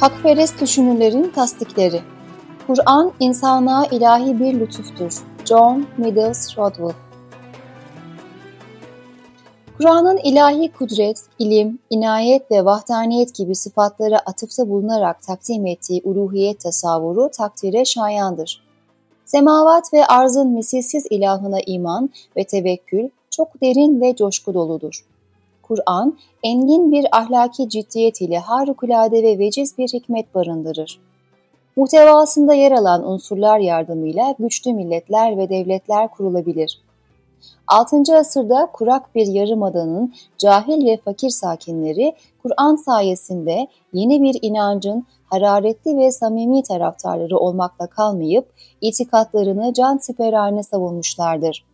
Hakperest düşünürlerin tasdikleri Kur'an insanlığa ilahi bir lütuftur. John Middles Rodwell Kur'an'ın ilahi kudret, ilim, inayet ve vahdaniyet gibi sıfatlara atıfta bulunarak takdim ettiği uluhiyet tasavvuru takdire şayandır. Semavat ve arzın misilsiz ilahına iman ve tevekkül çok derin ve coşku doludur. Kur'an, engin bir ahlaki ciddiyet ile harikulade ve veciz bir hikmet barındırır. Muhtevasında yer alan unsurlar yardımıyla güçlü milletler ve devletler kurulabilir. 6. asırda kurak bir yarımadanın cahil ve fakir sakinleri Kur'an sayesinde yeni bir inancın hararetli ve samimi taraftarları olmakla kalmayıp itikatlarını can siperhane savunmuşlardır.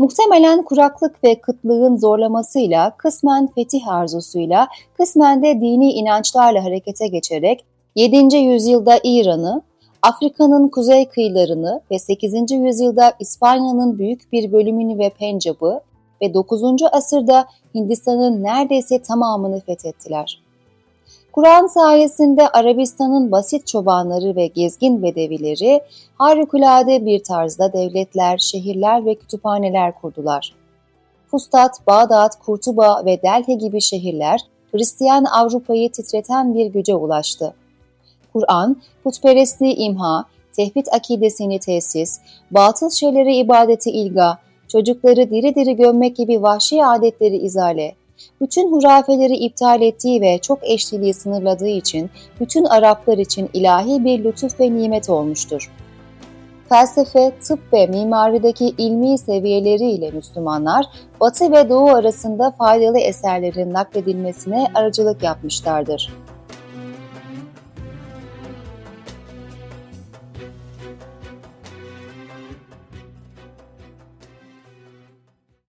Muhtemelen kuraklık ve kıtlığın zorlamasıyla, kısmen fetih arzusuyla, kısmen de dini inançlarla harekete geçerek 7. yüzyılda İran'ı, Afrika'nın kuzey kıyılarını ve 8. yüzyılda İspanya'nın büyük bir bölümünü ve Pencab'ı ve 9. asırda Hindistan'ın neredeyse tamamını fethettiler. Kur'an sayesinde Arabistan'ın basit çobanları ve gezgin bedevileri harikulade bir tarzda devletler, şehirler ve kütüphaneler kurdular. Fustat, Bağdat, Kurtuba ve Delhi gibi şehirler Hristiyan Avrupa'yı titreten bir güce ulaştı. Kur'an, putperestliği imha, tevhid akidesini tesis, batıl şeylere ibadeti ilga, çocukları diri diri gömmek gibi vahşi adetleri izale, bütün hurafeleri iptal ettiği ve çok eşliliği sınırladığı için bütün Araplar için ilahi bir lütuf ve nimet olmuştur. Felsefe, tıp ve mimarideki ilmi seviyeleriyle Müslümanlar, Batı ve Doğu arasında faydalı eserlerin nakledilmesine aracılık yapmışlardır.